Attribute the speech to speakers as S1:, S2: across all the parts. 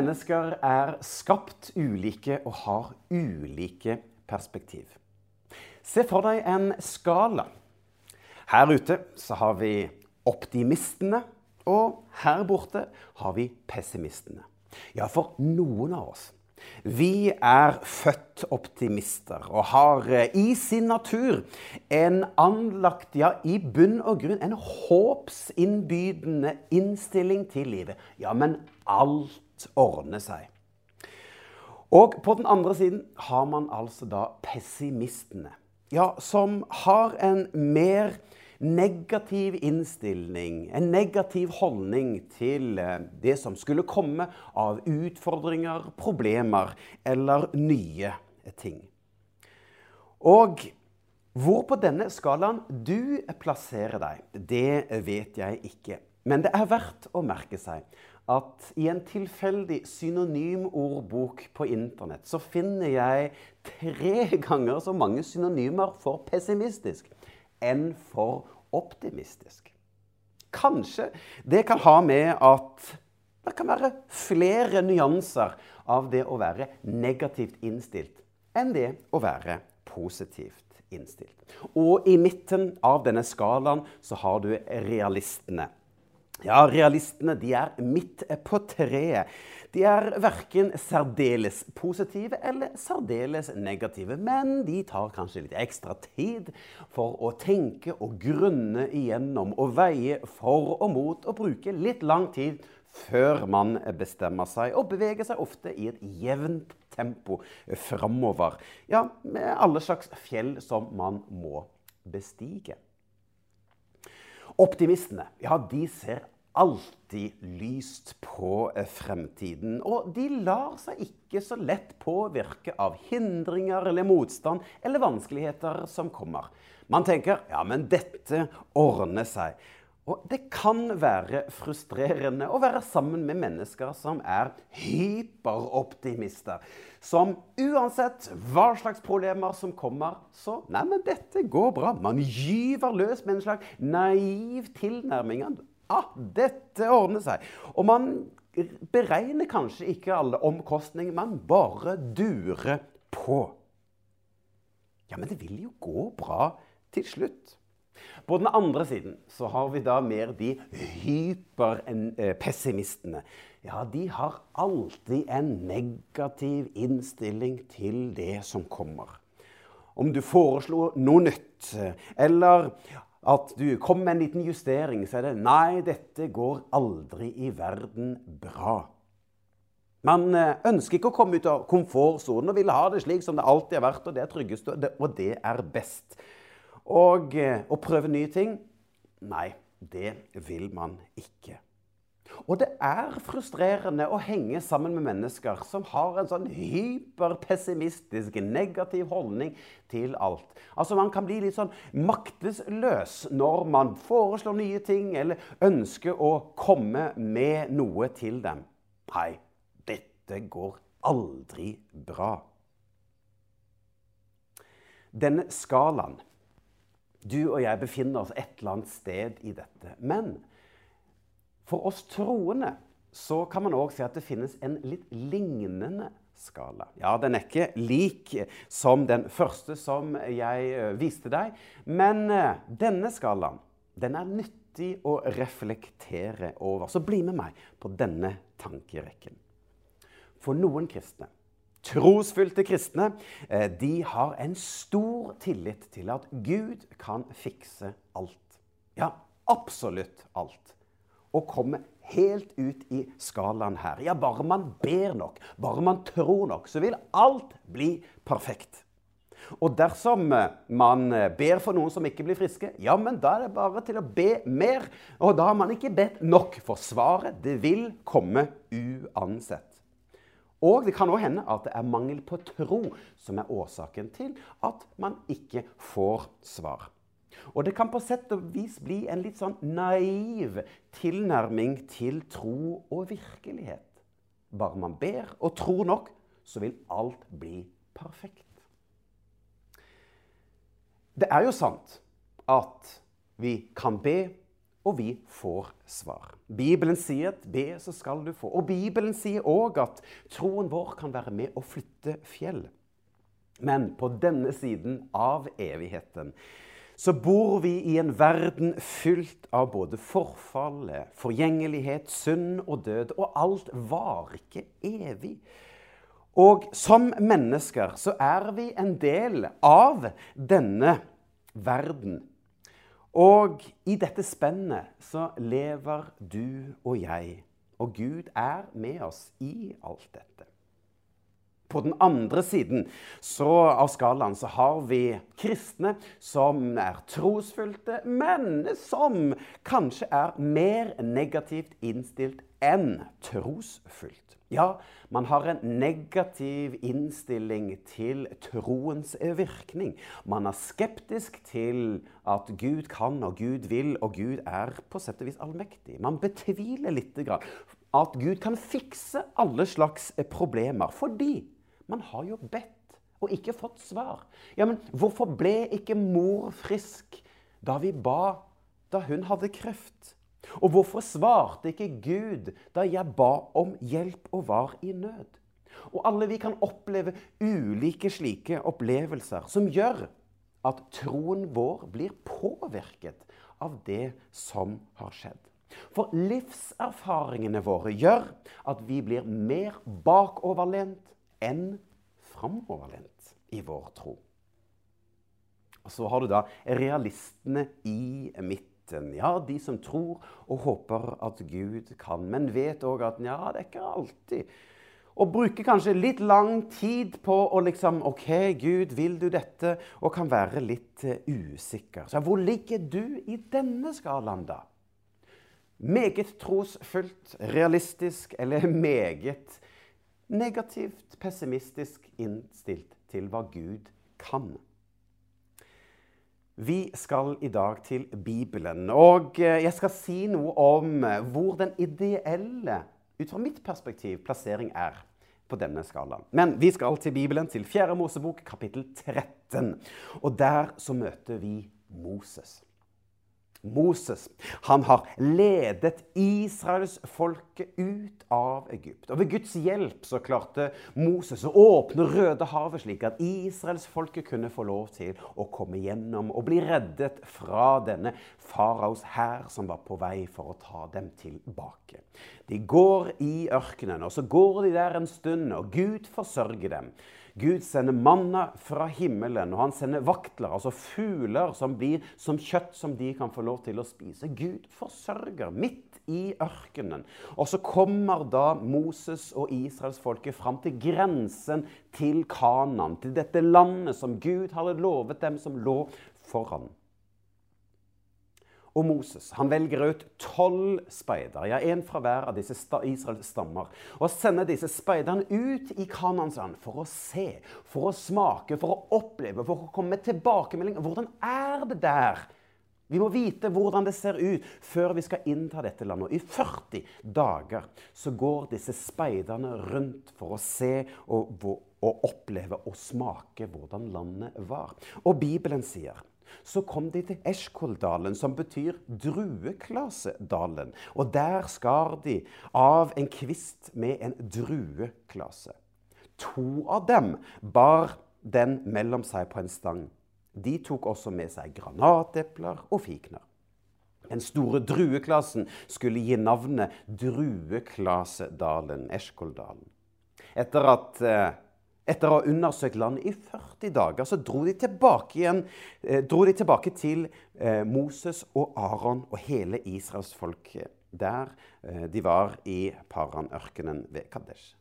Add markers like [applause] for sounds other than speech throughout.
S1: Mennesker er skapt ulike og har ulike perspektiv. Se for deg en skala. Her ute så har vi optimistene, og her borte har vi pessimistene. Ja, for noen av oss vi er født optimister og har eh, i sin natur en anlagt, ja, i bunn og grunn, en håpsinnbydende innstilling til livet. Ja, men alt ordner seg. Og på den andre siden har man altså da pessimistene. Ja, som har en mer negativ innstilling, en negativ holdning til eh, det som skulle komme av utfordringer, problemer eller nye ting. Og hvor på denne skalaen du plasserer deg, det vet jeg ikke. Men det er verdt å merke seg at i en tilfeldig synonymordbok på internett så finner jeg tre [laughs] ganger så mange synonymer for pessimistisk enn for optimistisk. Kanskje det kan ha med at det kan være flere nyanser av det å være negativt innstilt enn det å være positivt innstilt. Og i midten av denne skalaen så har du realistene. Ja, realistene de er midt på treet. De er verken særdeles positive eller særdeles negative, men de tar kanskje litt ekstra tid for å tenke og grunne igjennom og veie for og mot og bruke litt lang tid før man bestemmer seg, og beveger seg ofte i et jevnt tempo framover. Ja, med alle slags fjell som man må bestige. Optimistene ja, de ser alltid lyst på eh, fremtiden. Og de lar seg ikke så lett påvirke av hindringer eller motstand eller vanskeligheter som kommer. Man tenker ja, men dette ordner seg. Og det kan være frustrerende å være sammen med mennesker som er hyperoptimister. Som uansett hva slags problemer som kommer, så Nei, men dette går bra. Man gyver løs med en slags naiv tilnærming. Ah, dette ordner seg. Og man beregner kanskje ikke alle omkostninger, man bare durer på. Ja, men det vil jo gå bra til slutt. På den andre siden så har vi da mer de hyperpessimistene. Ja, de har alltid en negativ innstilling til det som kommer. Om du foreslo noe nytt, eller at du kom med en liten justering, så er det Nei, dette går aldri i verden bra. Man eh, ønsker ikke å komme ut av komfortsonen og vil ha det slik som det alltid har vært, og det er tryggest, og det er best. Og eh, å prøve nye ting Nei, det vil man ikke. Og det er frustrerende å henge sammen med mennesker som har en sånn hyperpessimistisk, negativ holdning til alt. Altså Man kan bli litt sånn maktesløs når man foreslår nye ting eller ønsker å komme med noe til dem. Nei, dette går aldri bra. Denne skalaen du og jeg befinner oss et eller annet sted i dette. Men for oss troende så kan man òg si at det finnes en litt lignende skala. Ja, den er ikke lik som den første som jeg eh, viste deg, men eh, denne skalaen den er nyttig å reflektere over. Så bli med meg på denne tankerekken. For noen kristne Trosfylte kristne eh, de har en stor tillit til at Gud kan fikse alt. Ja, absolutt alt. Og komme helt ut i skalaen her. Ja, bare man ber nok, bare man tror nok, så vil alt bli perfekt. Og dersom eh, man eh, ber for noen som ikke blir friske, ja, men da er det bare til å be mer. Og da har man ikke bedt nok, for svaret det vil komme uansett. Og det kan òg hende at det er mangel på tro som er årsaken til at man ikke får svar. Og det kan på sett og vis bli en litt sånn naiv tilnærming til tro og virkelighet. Bare man ber og tror nok, så vil alt bli perfekt. Det er jo sant at vi kan be og vi får svar. Bibelen sier at be, så skal du få. Og Bibelen sier òg at troen vår kan være med å flytte fjell. Men på denne siden av evigheten så bor vi i en verden fylt av både forfallet, forgjengelighet, synd og død. Og alt varer ikke evig. Og som mennesker så er vi en del av denne verden. Og i dette spennet så lever du og jeg. Og Gud er med oss i alt dette. På den andre siden av skalaen så har vi kristne som er trosfylte, men som kanskje er mer negativt innstilt enn trosfylt. Ja, man har en negativ innstilling til troens virkning. Man er skeptisk til at Gud kan og Gud vil, og Gud er på sett og vis allmektig. Man betviler litt at Gud kan fikse alle slags problemer. fordi man har jo bedt og ikke fått svar. Ja, men hvorfor ble ikke mor frisk da vi ba da hun hadde kreft? Og hvorfor svarte ikke Gud da jeg ba om hjelp og var i nød? Og alle vi kan oppleve ulike slike opplevelser som gjør at troen vår blir påvirket av det som har skjedd. For livserfaringene våre gjør at vi blir mer bakoverlent enn framoverlent i vår tro. Og Så har du da realistene i midten. Ja, de som tror og håper at Gud kan, men vet òg at ja, det er ikke alltid. Og bruker kanskje litt lang tid på å liksom OK, Gud, vil du dette? Og kan være litt uh, usikker. Så hvor ligger du i denne skalaen, da? Meget trosfullt, realistisk eller [laughs] meget negativt, pessimistisk innstilt til hva Gud kan. Vi skal i dag til Bibelen, og eh, jeg skal si noe om eh, hvor den ideelle, ut fra mitt perspektiv, plassering er på denne skalaen. Men vi skal til Bibelen, til 4. Mosebok, kapittel 13. Og der så møter vi Moses. Moses han har ledet israelsfolket ut av Egypt. Og Ved Guds hjelp så klarte Moses å åpne Rødehavet, slik at israelsfolket kunne få lov til å komme gjennom og bli reddet fra denne faraos hær som var på vei for å ta dem tilbake. De går i ørkenen, og så går de der en stund, og Gud forsørger dem. Gud sender manna fra himmelen, og han sender vaktler, altså fugler som blir som kjøtt som de kan få lov til å spise. Gud forsørger midt i ørkenen. Og så kommer da Moses og israelsfolket fram til grensen til Kanan, til dette landet som Gud hadde lovet dem, som lå foran. Og Moses han velger ut tolv speidere, ja, én fra hver av disse Israels stammer, og sender disse speiderne ut i Kanansland for å se, for å smake, for å oppleve, for å komme med tilbakemelding. Hvordan er det der? Vi må vite hvordan det ser ut før vi skal innta dette landet. Og I 40 dager så går disse speiderne rundt for å se og, og oppleve og smake hvordan landet var. Og Bibelen sier så kom de til Eshkoldalen, som betyr drueklasedalen. Og der skar de av en kvist med en drueklase. To av dem bar den mellom seg på en stang. De tok også med seg granatepler og fikner. Den store drueklasen skulle gi navnet Drueklasedalen, Eskoldalen. Etter at eh, etter å ha undersøkt landet i 40 dager så dro de tilbake, igjen, eh, dro de tilbake til eh, Moses og Aron og hele Israels folk der eh, de var i Paran-ørkenen ved Kadesh.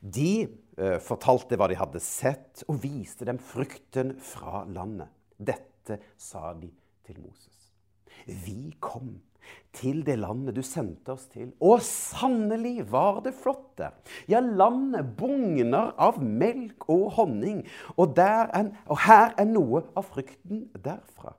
S1: De eh, fortalte hva de hadde sett, og viste dem frukten fra landet. Dette sa de til Moses. Vi kom til det landet du sendte oss til. Og sannelig var det flott der. Ja, landet bugner av melk og honning, og, en, og her er noe av frykten derfra.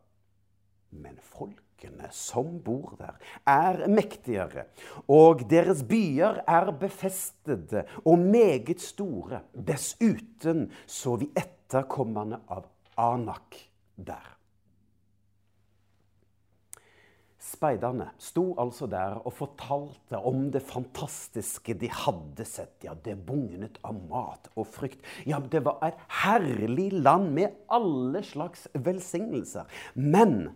S1: Men folkene som bor der, er mektigere, og deres byer er befestede og meget store. Dessuten så vi etterkommerne av Anak der. Speiderne sto altså der og fortalte om det fantastiske de hadde sett. Ja, det bugnet av mat og frykt. Ja, det var et herlig land med alle slags velsignelser. Men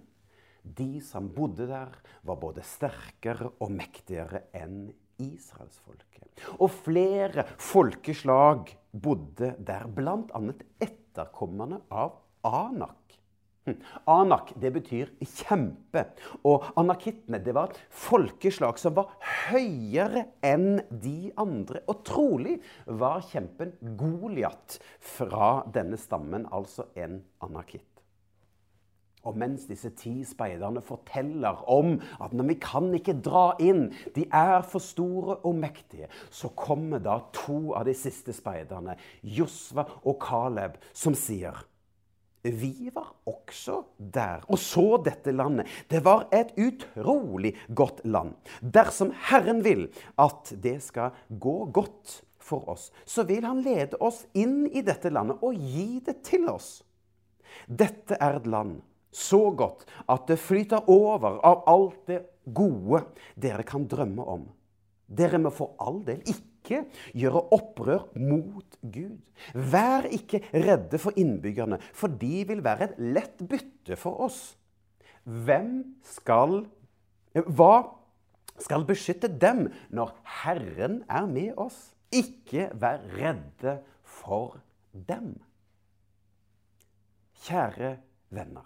S1: de som bodde der, var både sterkere og mektigere enn israelsfolket. Og flere folkeslag bodde der, bl.a. etterkommerne av Anak. Hm. Anak det betyr kjempe. Og anakittene det var et folkeslag som var høyere enn de andre. Og trolig var kjempen Goliat fra denne stammen, altså en anakitt. Og mens disse ti speiderne forteller om at vi kan ikke dra inn, de er for store og mektige, så kommer da to av de siste speiderne, Josva og Caleb, som sier vi var også der og så dette landet. Det var et utrolig godt land. Dersom Herren vil at det skal gå godt for oss, så vil Han lede oss inn i dette landet og gi det til oss. Dette er et land så godt at det flyter over av alt det gode dere kan drømme om. Dere må for all del ikke ikke gjøre opprør mot Gud. Vær ikke redde for innbyggerne, for de vil være et lett bytte for oss. Hvem skal Hva skal beskytte dem når Herren er med oss? Ikke vær redde for dem. Kjære venner.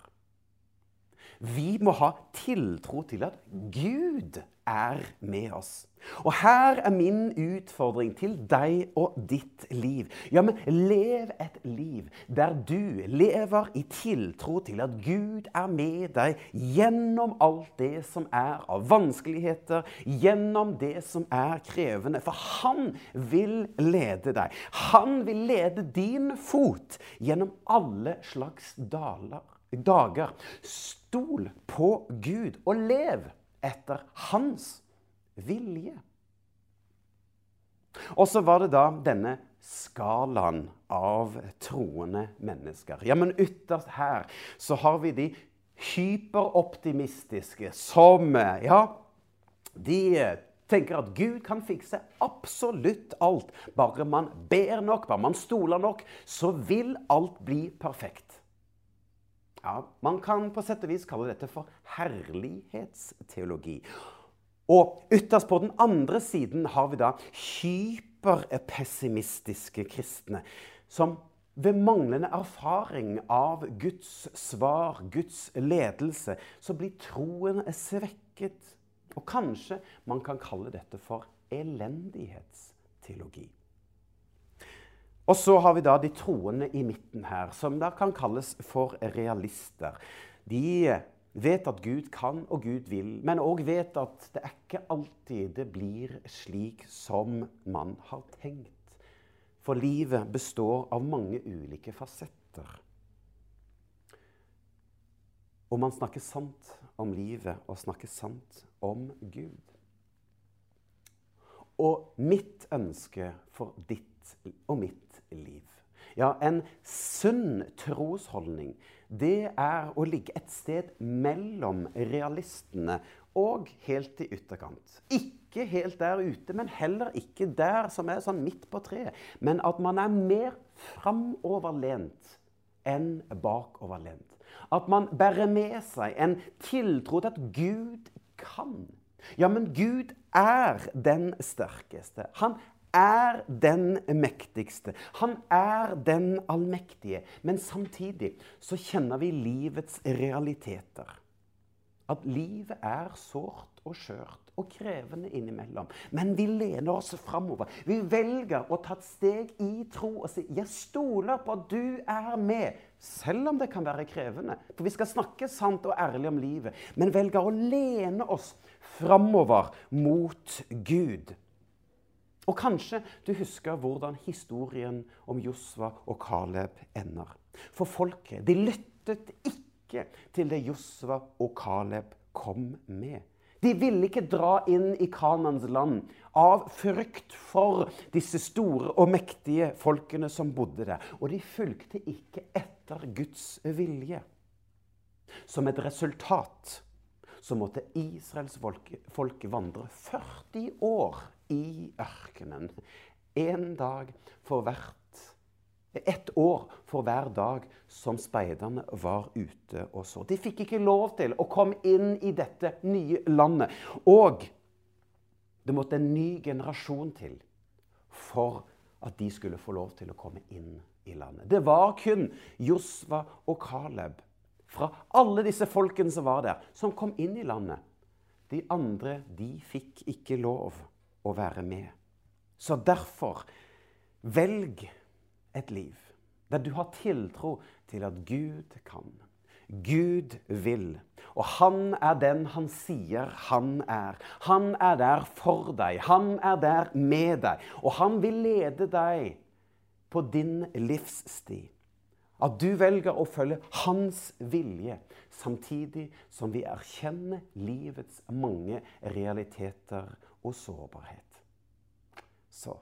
S1: Vi må ha tiltro til at Gud er med oss. Og her er min utfordring til deg og ditt liv. Ja, men lev et liv der du lever i tiltro til at Gud er med deg gjennom alt det som er av vanskeligheter, gjennom det som er krevende. For han vil lede deg. Han vil lede din fot gjennom alle slags daler, dager. Stol på Gud og lev etter hans vilje. Og så var det da denne skalaen av troende mennesker. Ja, men ytterst her så har vi de hyperoptimistiske som Ja, de tenker at Gud kan fikse absolutt alt. Bare man ber nok, bare man stoler nok, så vil alt bli perfekt. Ja, Man kan på sett og vis kalle dette for herlighetsteologi. Og ytterst på den andre siden har vi da hyperpessimistiske kristne. Som ved manglende erfaring av Guds svar, Guds ledelse, så blir troen svekket. Og kanskje man kan kalle dette for elendighetsteologi. Og så har vi da de troende i midten her, som da kan kalles for realister. De vet at Gud kan og Gud vil, men òg vet at det er ikke alltid det blir slik som man har tenkt. For livet består av mange ulike fasetter. Og man snakker sant om livet og snakker sant om Gud. Og mitt ønske for ditt og mitt liv. Ja, en sunn trosholdning, det er å ligge et sted mellom realistene og helt i ytterkant. Ikke helt der ute, men heller ikke der som er sånn midt på treet. Men at man er mer framoverlent enn bakoverlent. At man bærer med seg en tiltro til at Gud kan. Ja, men Gud er den sterkeste. Han er den mektigste. Han er den allmektige. Men samtidig så kjenner vi livets realiteter. At livet er sårt og skjørt og krevende innimellom. Men vi lener oss framover. Vi velger å ta et steg i tro og si 'Jeg stoler på at du er med', selv om det kan være krevende. For vi skal snakke sant og ærlig om livet, men velger å lene oss framover mot Gud. Og kanskje du husker hvordan historien om Josva og Caleb ender. For folket de lyttet ikke til det Josva og Caleb kom med. De ville ikke dra inn i Kanans land av frykt for disse store og mektige folkene som bodde der. Og de fulgte ikke etter Guds vilje. Som et resultat så måtte Israels folk, folk vandre 40 år i ørkenen. En dag for hvert ett år for hver dag som speiderne var ute og så. De fikk ikke lov til å komme inn i dette nye landet. Og det måtte en ny generasjon til for at de skulle få lov til å komme inn i landet. Det var kun Josva og Caleb fra alle disse folkene som var der, som kom inn i landet. De andre de fikk ikke lov å være med. Så derfor velg et liv der du har tiltro til at Gud kan. Gud vil. Og han er den han sier han er. Han er der for deg. Han er der med deg. Og han vil lede deg på din livssti. At du velger å følge hans vilje, samtidig som vi erkjenner livets mange realiteter og sårbarhet. Så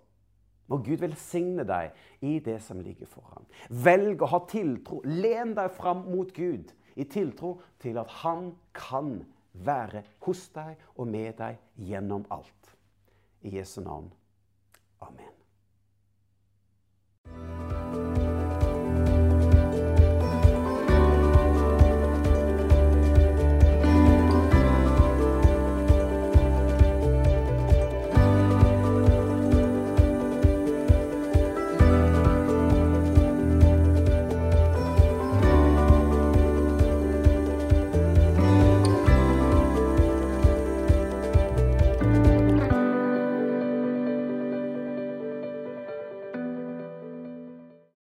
S1: må Gud velsigne deg i det som ligger foran. Velg å ha tiltro. Len deg fram mot Gud i tiltro til at Han kan være hos deg og med deg gjennom alt. I Jesu navn.